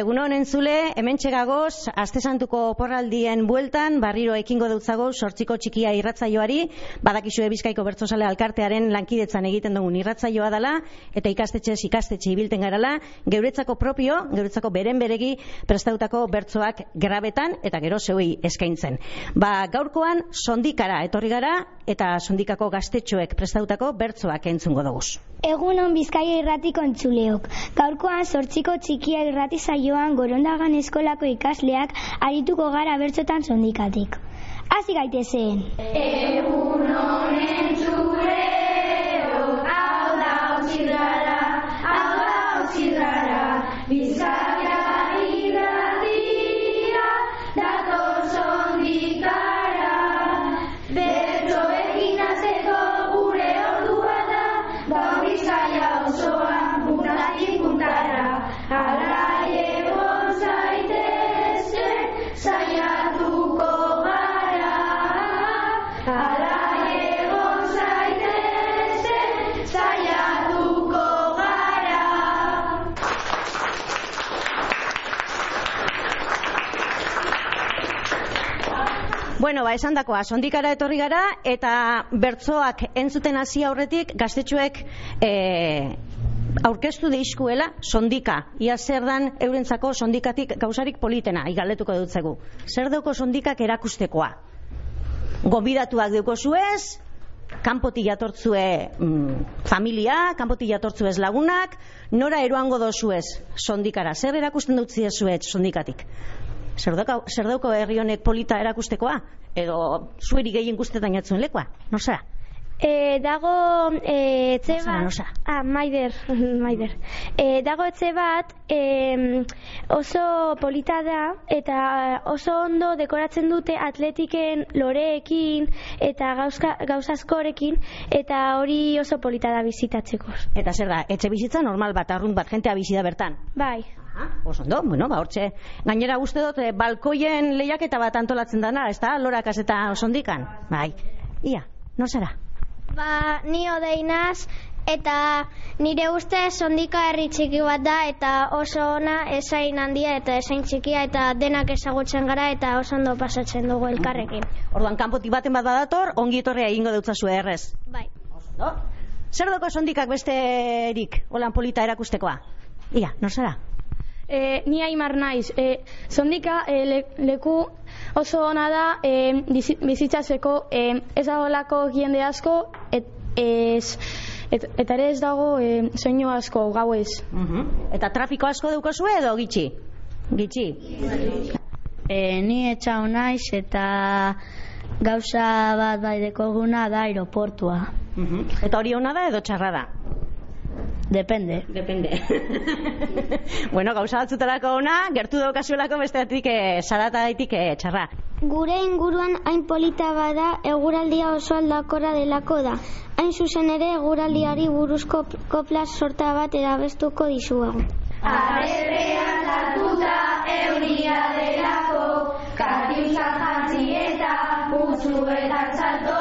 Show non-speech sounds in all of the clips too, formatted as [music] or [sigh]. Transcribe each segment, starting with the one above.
Egun honen zule, hemen txegagoz, aste santuko porraldien bueltan, barriro ekingo dutzago, sortziko txikia irratzaioari, badakizue bizkaiko bertzosale alkartearen lankidetzan egiten dugun irratzaioa dela, eta ikastetxe ikastetxe ibilten garala, geuretzako propio, geuretzako beren beregi, prestautako bertzoak grabetan, eta gero zeuei eskaintzen. Ba, gaurkoan, sondikara etorri gara, eta sondikako gaztetxoek prestautako bertzoak entzungo dugu. Egunon Bizkaia irratiko entzuleok. Gaurkoan sortziko txikia irrati saioan gorondagan eskolako ikasleak arituko gara bertzotan sondikatik. Hasi gaitezen. Egunon entzuleok, hau da hau da Bueno, ba, esan dakoa, sondikara etorri gara, eta bertzoak entzuten hasi aurretik, gaztetxoek e, aurkeztu deizkuela sondika. Ia zer dan eurentzako sondikatik gauzarik politena, igaletuko dutzegu. Zer dauko sondikak erakustekoa? Gobidatuak duko zuez, kanpotik jatortzue mm, familia, kanpotik jatortzuez lagunak, nora eroango dozuez sondikara. Zer erakusten dut zuet sondikatik? Zer dauko, zer dauko herri honek polita erakustekoa? Edo zueri gehien guztetan jatzuen lekoa? No zera? E, dago e, etxe Nosa, bat... nosa. Ah, maider, [laughs] maider. E, dago etxe bat e, oso polita da eta oso ondo dekoratzen dute atletiken loreekin eta gauzka, gauza askorekin eta hori oso polita da bizitatzeko. Eta zer da, etxe bizitza normal bat, arrunt bat, jentea bizi da bertan. Bai. Ah, oso ondo, bueno, ba, hortxe. Gainera uste dut, eh, balkoien lehiaketa bat antolatzen dana, ez da, lorakas eta osondikan. Bai, ia, no zara? Ba, ni odeinaz, eta nire uste sondika herri txiki bat da, eta oso ona esain handia eta esain txikia, eta denak ezagutzen gara, eta oso ondo pasatzen dugu elkarrekin. Orduan, kanpotik baten bat badator, ongi etorria egingo dutzazu errez. Bai. Oso Zer doko sondikak besterik, holan polita erakustekoa? Ia, no zara? E, ni aimar naiz. E, sondika e, le, leku oso ona da e, bizi- bizitzatzeko e, ez dagoelako jende asko et, ez, et, eta ere ez dago e, soinu asko gauez. Eta trafiko asko daukozue edo gitxi? Gitxi? E, ni etxau naiz eta gauza bat bai dekoguna da aeroportua. Eta hori ona da edo txarra da? Depende. Depende. [laughs] bueno, gauza batzutarako ona, gertu daukazuelako besteatik eh, saratagaitik eh, txarra. Gure inguruan hain polita bada eguraldia oso aldakora delako da. Hain zuzen ere eguraldiari buruzko kopla sorta bat erabestuko dizuegu. Arrepean sartuta euria delako, katiusa jantzi eta utzu eta txalto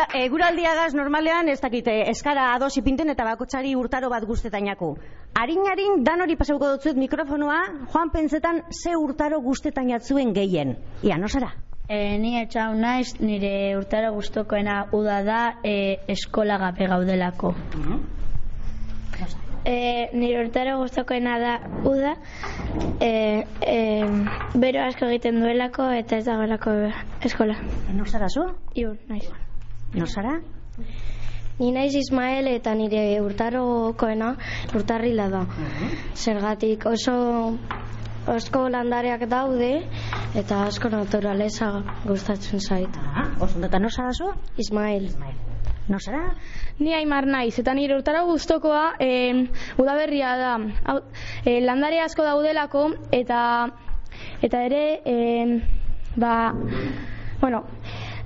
egura, eguraldiagaz normalean ez dakite eskara ados ipinten eta bakotsari urtaro bat guztetainaku. Arin-arin dan hori pasauko dutzuet mikrofonoa, joan pentsetan ze urtaro guztetainatzuen gehien. Ia, no zara? E, ni etxau naiz, nire urtaro gustokoena uda da e, eskola gabe gaudelako. E, nire urtaro gustokoena da uda, e, e, bero asko egiten duelako eta ez dagoelako eskola. No zara zu? Iur, naiz. No zara? Ni naiz Ismael eta nire urtarokoena urtarrila da. Zergatik oso osko landareak daude eta asko naturaleza gustatzen zait. Ah, oso eta no zara zu? Ismael. No zara? Ni aimar naiz, eta nire urtara guztokoa e, udaberria da. Hau, e, landare asko daudelako, eta eta ere, e, ba, bueno,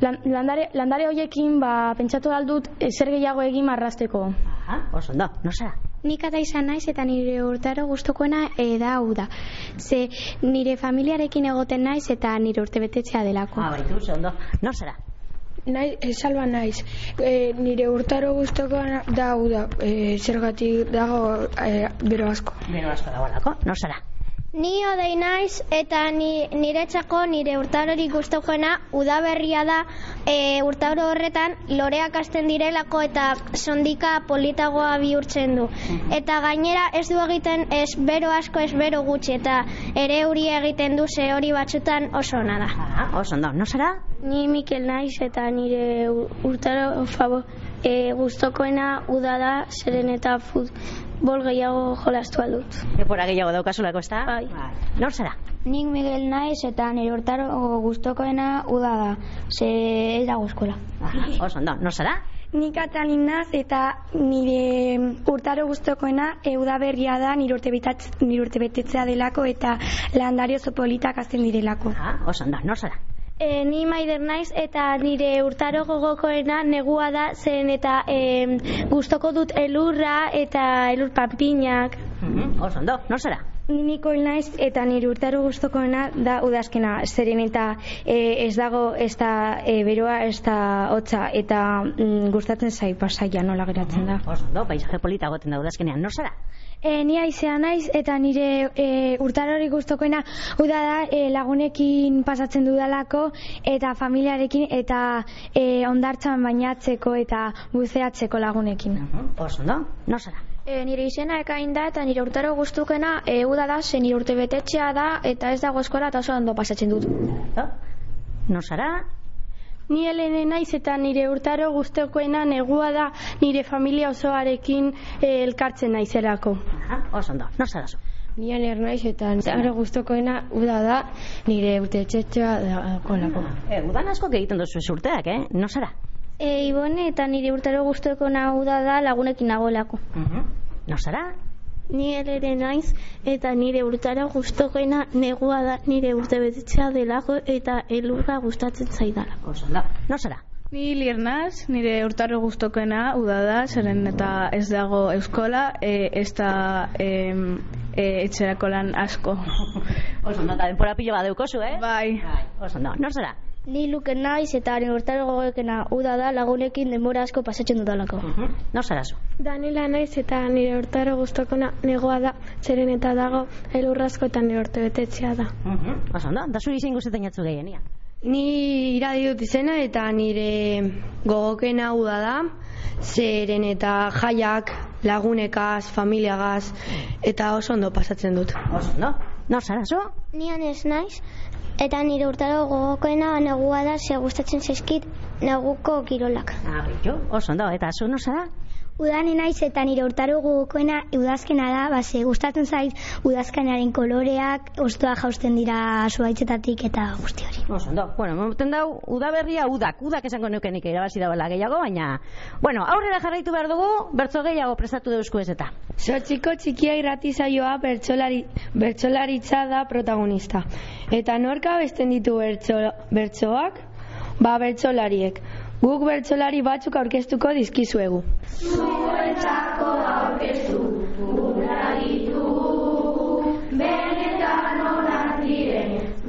lan- landare, landare hoiekin ba, pentsatu aldut e, zer gehiago egin marrasteko. Ah, oso ondo, no zara? Nik ata izan naiz eta nire urtaro gustokoena e, da hau da. Ze nire familiarekin egoten naiz eta nire urtebetetzea delako. Ah, baitu, ze ondo. No zara? Nai, e, salba naiz. E, nire urtaro guztoko da hau da. E, zergatik dago e, bero asko. Bero asko dagoelako, no zara? Ni odei naiz eta ni, niretzako nire urtarorik gustokoena udaberria da e, urtaro horretan loreak hasten direlako eta sondika politagoa bihurtzen du. Eta gainera ez du egiten ez bero asko ez bero gutxi eta ere huri egiten du ze hori batzutan oso ona da. Ah, oso ondo, no zara? Ni Mikel naiz eta nire urtaro fabo e, gustokoena uda da zeren eta futbol gehiago jolastu aldut. Epora gehiago daukazulako, ez da? Bai. No zara? Nik Miguel naiz eta nire urtaro gustokoena uda da, ze ez dago eskola. Ah, oso ondo, no zara? Nik atalin naz eta nire urtaro gustokoena euda berria da nire urte, nire urte betetzea delako eta landari oso politak azten direlako. Ah, oso ondo, no zara? E, ni maider naiz eta nire urtaro gogokoena negua da zen eta e, gustoko dut elurra eta elur panpinak. Mhm, Oso ondo, no zara? Ni Nikol naiz eta nire urtaro gustokoena da udazkena, zeren eta e, ez dago ez da e, beroa ez da hotza eta mm, gustatzen zai pasaia nola geratzen da. Ondo, paisaje polita goten da udazkenean, no zara? E, ni aizea naiz eta nire e, urtarori gustokoena uda da e, lagunekin pasatzen dudalako eta familiarekin eta e, ondartzan bainatzeko eta buzeatzeko lagunekin. Oso no zara? E, nire izena ekain da eta nire urtaro guztukena e, uda da, ze nire urte betetxea da eta ez dago eskola eta oso ondo pasatzen dut. No? No zara? Ni helene naiz eta nire urtaro guztokoena negua da nire familia osoarekin e, elkartzen naizelako. Ah, oso ondo, no zara zu? Ni aner naiz eta nire gustokoena uda da nire urte txetxea da kolako. E, udan asko egiten duzu ez urteak, eh? No zara? E, Ibone eta nire urtaro guztukena uda da lagunekin nagoelako. Mhm. No zara? Ni ere naiz eta nire urtaro gustokoena negua da nire urte betetzea delako eta elurra gustatzen zaidala. Oso ondo, no zara? Ni liernaz, nire urtaro guztokena uda da, zeren eta ez dago euskola, e, ez da e, e, etxerako lan asko. Oso ondo, eta denpora pilo bat deukozu, eh? Bai. Bai, oso ondo, no zara? Ni luken naiz eta nire urtaro gogoekena uda da lagunekin denbora asko pasatzen dudalako. Mhm. No zara zu? Danila naiz eta nire urtaro gustokona negoa da, zeren eta dago elurrasko eta nire urte betetzea da. Mhm. Oso ondo, da zuri zein guzetan jatzu gehien, ia? Ni iradi dut izena eta nire gogokena hau da da, zeren eta jaiak, lagunekaz, familiagaz, eta oso ondo pasatzen dut. Oso ondo, no zara zu? Nian ez naiz eta nire urtaro gogokoena negua da ze gustatzen zaizkit neguko kirolak. Ah, oso ondo, eta zu no zara? Udani naiz eta nire urtaro gogokoena udazkena da, base gustatzen zait udazkenaren koloreak, ostoa jausten dira zuaitzetatik eta guzti hori. Oso ondo, bueno, momenten dau, udaberria udak, udak esango neukenik irabazi dagoela gehiago, baina, bueno, aurrera jarraitu behar dugu, bertzo gehiago prestatu deusku ez eta. Zortziko txikia irratizaioa bertsolari, bertsolaritza da protagonista. Eta norka besten ditu bertso, bertsoak? Ba bertsolariek. Guk bertsolari batzuk aurkeztuko dizkizuegu.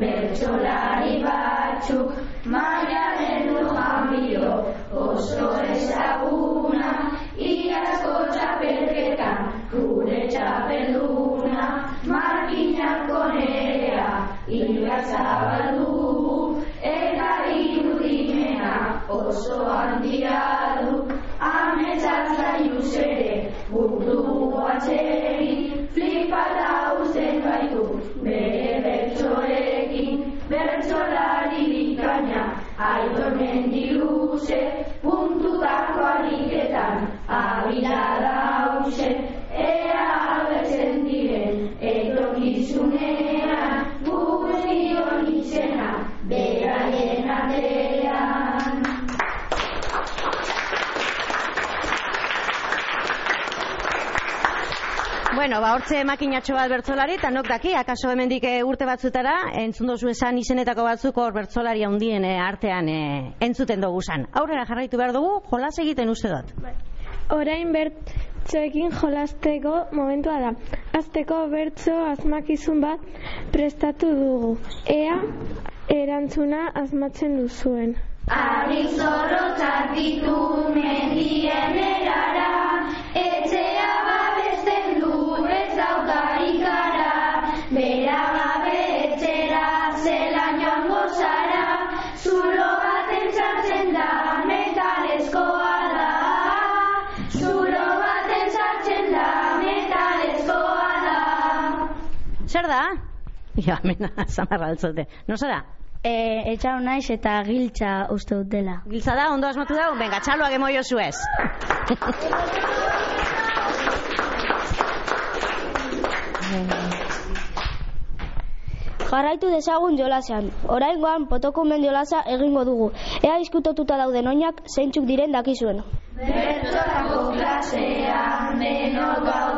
Bertsolari batzuk maia dendu jamio Bidea Bueno, ba, hortze makinatxo bat bertzolari, eta nok daki, akaso hemendik eh, urte batzutara, entzun dozu esan izenetako batzuk hor bertzolari handien eh, artean eh, entzuten dugu zan. Aurrera jarraitu behar dugu, jolas egiten uste dut. Orain bertsoekin jolasteko momentua da. Azteko bertso asmakizun bat prestatu dugu. Ea erantzuna asmatzen duzuen. Ari zorrotzak ditu mendien erara, [laughs] Ja, mena, zamarra altzote. No zara? E, etxau naiz eta giltza uste dut dela. Giltza da, ondo asmatu da? Venga, txaloak emoio zuez. [laughs] Jarraitu dezagun jolasean. Oraingoan potokumen jolasa egingo dugu. Ea diskutatuta dauden oinak zeintzuk diren dakizuen. Bertsolako klasean denok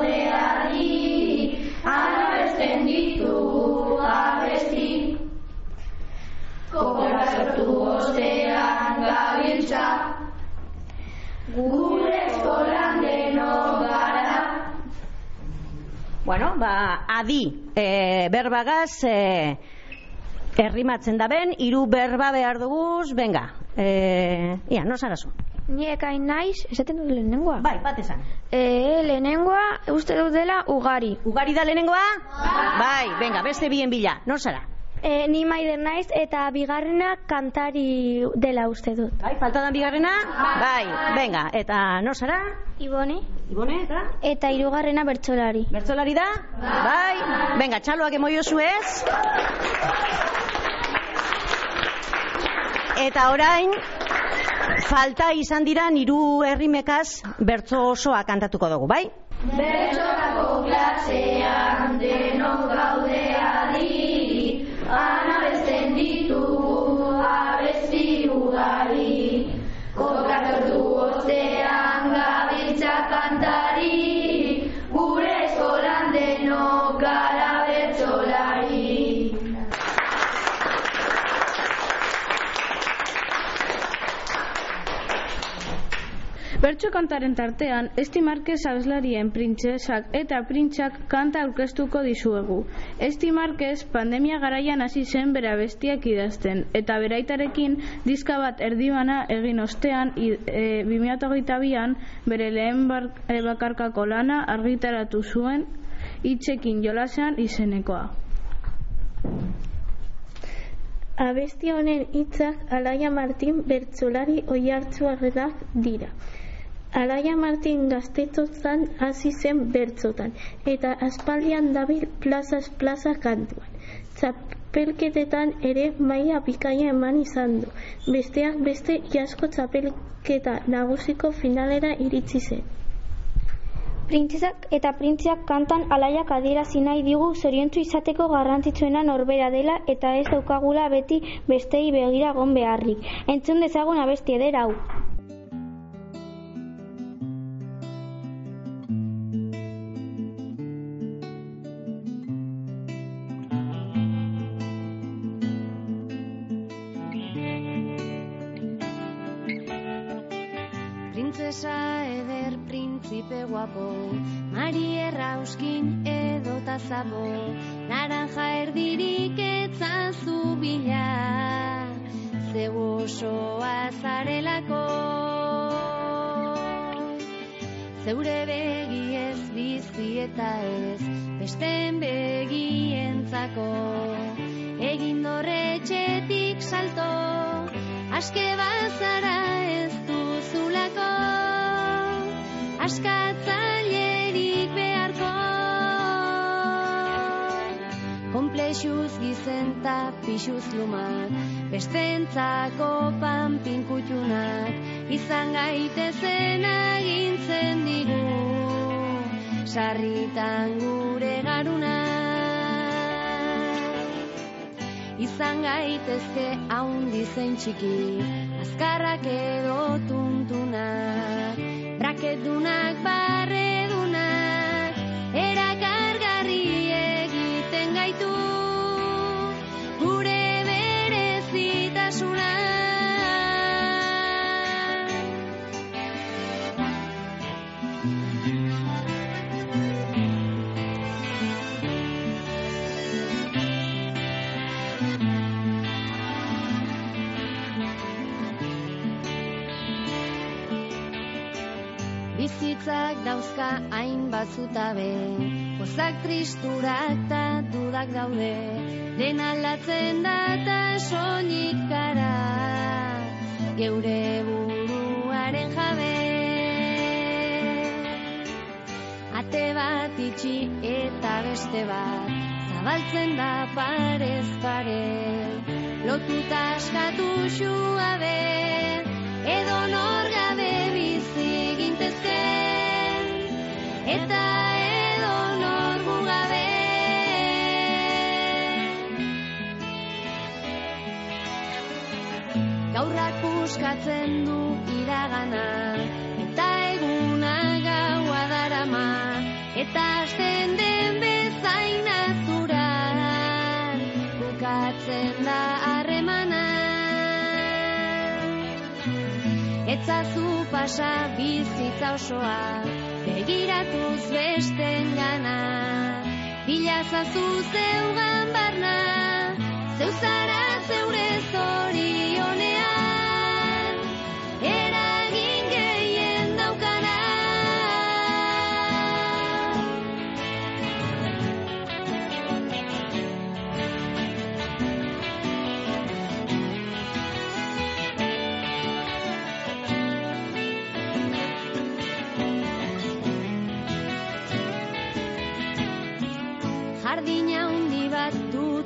Bueno, ba, adi, e, berbagaz, e, errimatzen da ben, hiru berba behar duguz, venga, e, ia, no zarazu. Ni ekain naiz, esaten dut lehenengoa. Bai, bat esan. E, lehenengoa uste dut dela ugari. Ugari da lehenengoa? Bai, venga, beste bien bila, no zara. E, ni maider naiz eta bigarrena kantari dela uste dut. Bai, falta da bigarrena? Bai, venga, eta no zara? Ibone. Ibone, eta? Eta hirugarrena bertsolari. Bertzolari da? Bai, venga, txaloak emoio zuez. Eta orain, falta izan dira niru herrimekaz bertso osoa kantatuko dugu, bai? Bertsolako klasean denok gaude Bertso kantaren tartean, Esti Marquez abeslarien printzesak eta printxak kanta aurkeztuko dizuegu. Esti Marquez pandemia garaian hasi zen bera bestiak idazten, eta beraitarekin diska bat erdibana egin ostean e, 2022an bere lehen e, bakarkako lana argitaratu zuen hitzekin jolasean izenekoa. Abesti honen hitzak Alaia Martin bertsolari oihartzuarenak dira. Alaia Martin gaztetotzan hasi zen bertzotan, eta aspaldian dabil plazas plaza kantuan. Txapelketetan ere maila bikaia eman izan du. Besteak beste jasko txapelketa nagusiko finalera iritsi zen. Printzesak eta printzeak kantan alaiak adierazi nahi digu zoriontsu izateko garrantzitsuena norbera dela eta ez daukagula beti bestei begira egon beharrik. Entzun dezagun abesti eder hau. Zeure begi ez bizi eta ez, besten begientzako, egin dorretxetik salto aske bazara ez duzulako. Askatzailerik beharko. Komplexuz gizenta pixuz lumak bestentzako panpinkutxunak izan gaitezen agintzen digu sarritan gure garuna izan gaitezke haundi zen txiki azkarrak edo tuntunak braketunak barredunak erakargarri egiten gaitu gure berezitasuna dauzka hainbat zutabe, pozak tristurak ta dudak daude, den aldatzen da ta soilik gara, geure buruaren jabe. Ate bat itxi eta beste bat, zabaltzen da parez pare, lotuta askatu xuabe, edo nor gabe bizi gintezken, eta edo nor gu gabe. Gaurrak puskatzen du iragana, eta eguna gaua darama, eta hasten den bezain azuran, bukatzen da harremana. Etzazu pasa bizitza osoa, begiratuz besten gana, bilazazu zeugan barna, zeu zara zeure zorionean,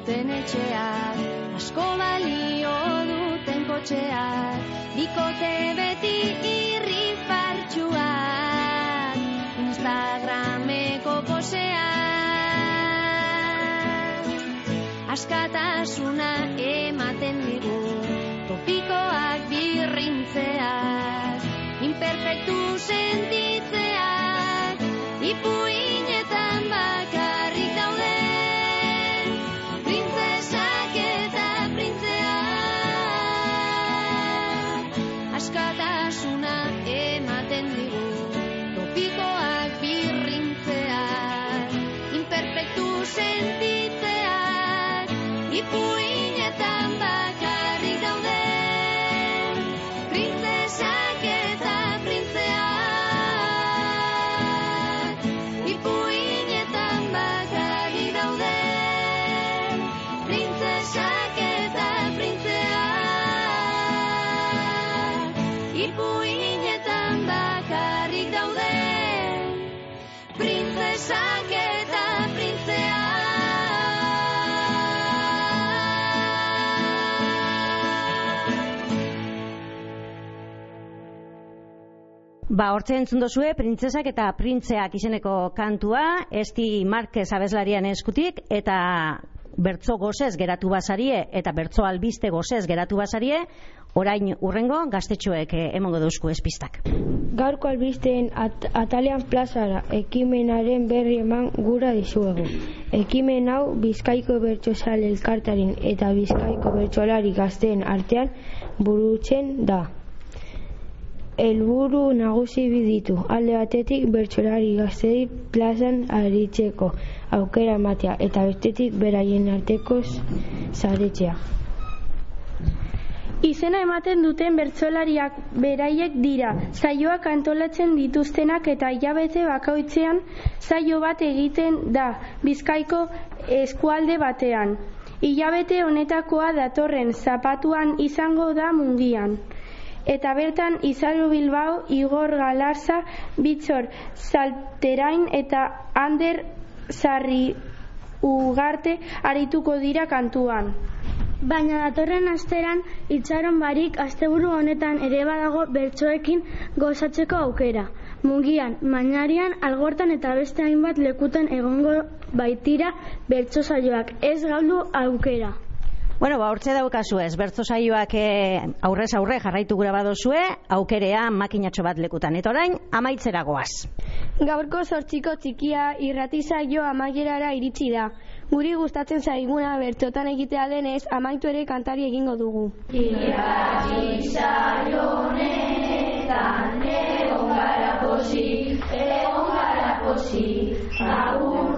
duten etxeak, asko balio duten kotxeak, bikote beti irri partxuak, Instagrameko poseak. Askatasuna ematen digu, topikoak birrintzeak, imperfektu sentitzeak, printzesak eta printzeak. Ba, hortze entzun dozue, printzesak eta printzeak izeneko kantua, esti Marquez abeslarian eskutik, eta bertso gozez geratu basarie, eta bertso albiste gozez geratu basarie, orain urrengo gaztetxoek eh, emongo dauzku espistak. Gaurko albisteen at atalean plazara ekimenaren berri eman gura dizuegu. Ekimen hau Bizkaiko Bertsozale elkartaren eta Bizkaiko Bertsolari gazteen artean burutzen da. Helburu nagusi bi ditu. Alde batetik bertsolari gaztei plazan aritzeko aukera ematea eta bestetik beraien arteko saretzea. Izena ematen duten bertsolariak beraiek dira, saioak antolatzen dituztenak eta hilabete bakoitzean saio bat egiten da Bizkaiko eskualde batean. Hilabete honetakoa datorren zapatuan izango da mungian. Eta bertan Izalu Bilbao, Igor Galarza, Bitzor Salterain eta Ander Sarri Ugarte arituko dira kantuan. Baina datorren asteran itxaron barik asteburu honetan ere badago bertsoekin gozatzeko aukera. Mungian, Mañarian, Algortan eta beste hainbat lekutan egongo baitira bertso saioak. Ez galdu aukera. Bueno, ba, hortze daukazu ez, bertzo saioak eh, aurrez aurre jarraitu gura badozue, aukerea makinatxo bat lekutan. Eta orain, amaitzera goaz. Gaurko sortxiko txikia irrati saio amaierara iritsi da. Guri gustatzen zaiguna bertsotan egitea denez, amaitu ere kantari egingo dugu. Irrati saionetan egon gara posi, egon gara posi, agur